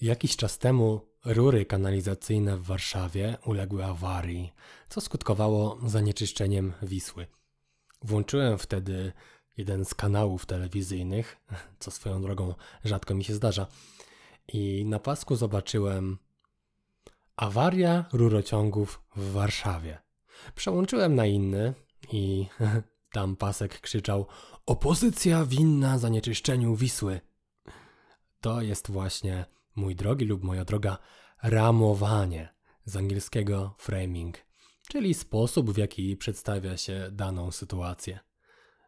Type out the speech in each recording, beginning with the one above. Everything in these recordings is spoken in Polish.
Jakiś czas temu rury kanalizacyjne w Warszawie uległy awarii, co skutkowało zanieczyszczeniem Wisły. Włączyłem wtedy jeden z kanałów telewizyjnych, co swoją drogą rzadko mi się zdarza, i na pasku zobaczyłem awaria rurociągów w Warszawie. Przełączyłem na inny i tam pasek krzyczał: Opozycja winna zanieczyszczeniu Wisły. To jest właśnie mój drogi lub moja droga, ramowanie z angielskiego framing, czyli sposób, w jaki przedstawia się daną sytuację.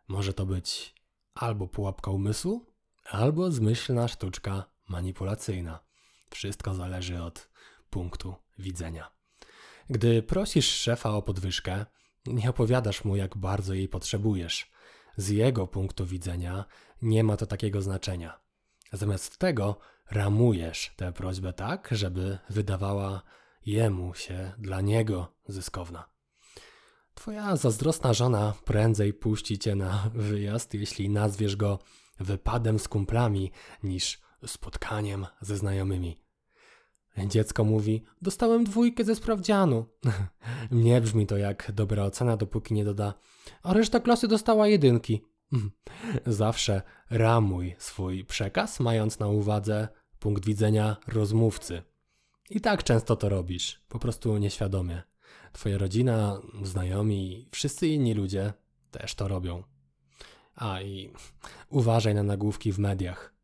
Może to być albo pułapka umysłu, albo zmyślna sztuczka manipulacyjna. Wszystko zależy od punktu widzenia. Gdy prosisz szefa o podwyżkę, nie opowiadasz mu, jak bardzo jej potrzebujesz. Z jego punktu widzenia nie ma to takiego znaczenia. Zamiast tego ramujesz tę prośbę tak, żeby wydawała jemu się dla niego zyskowna. Twoja zazdrosna żona prędzej puści cię na wyjazd, jeśli nazwiesz go wypadem z kumplami, niż spotkaniem ze znajomymi. Dziecko mówi: Dostałem dwójkę ze sprawdzianu. Nie brzmi to jak dobra ocena, dopóki nie doda, a reszta klasy dostała jedynki. Zawsze ramuj swój przekaz, mając na uwadze punkt widzenia rozmówcy. I tak często to robisz, po prostu nieświadomie. Twoja rodzina, znajomi, wszyscy inni ludzie też to robią. A i uważaj na nagłówki w mediach.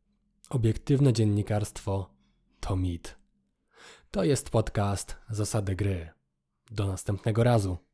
Obiektywne dziennikarstwo to mit. To jest podcast Zasady Gry. Do następnego razu.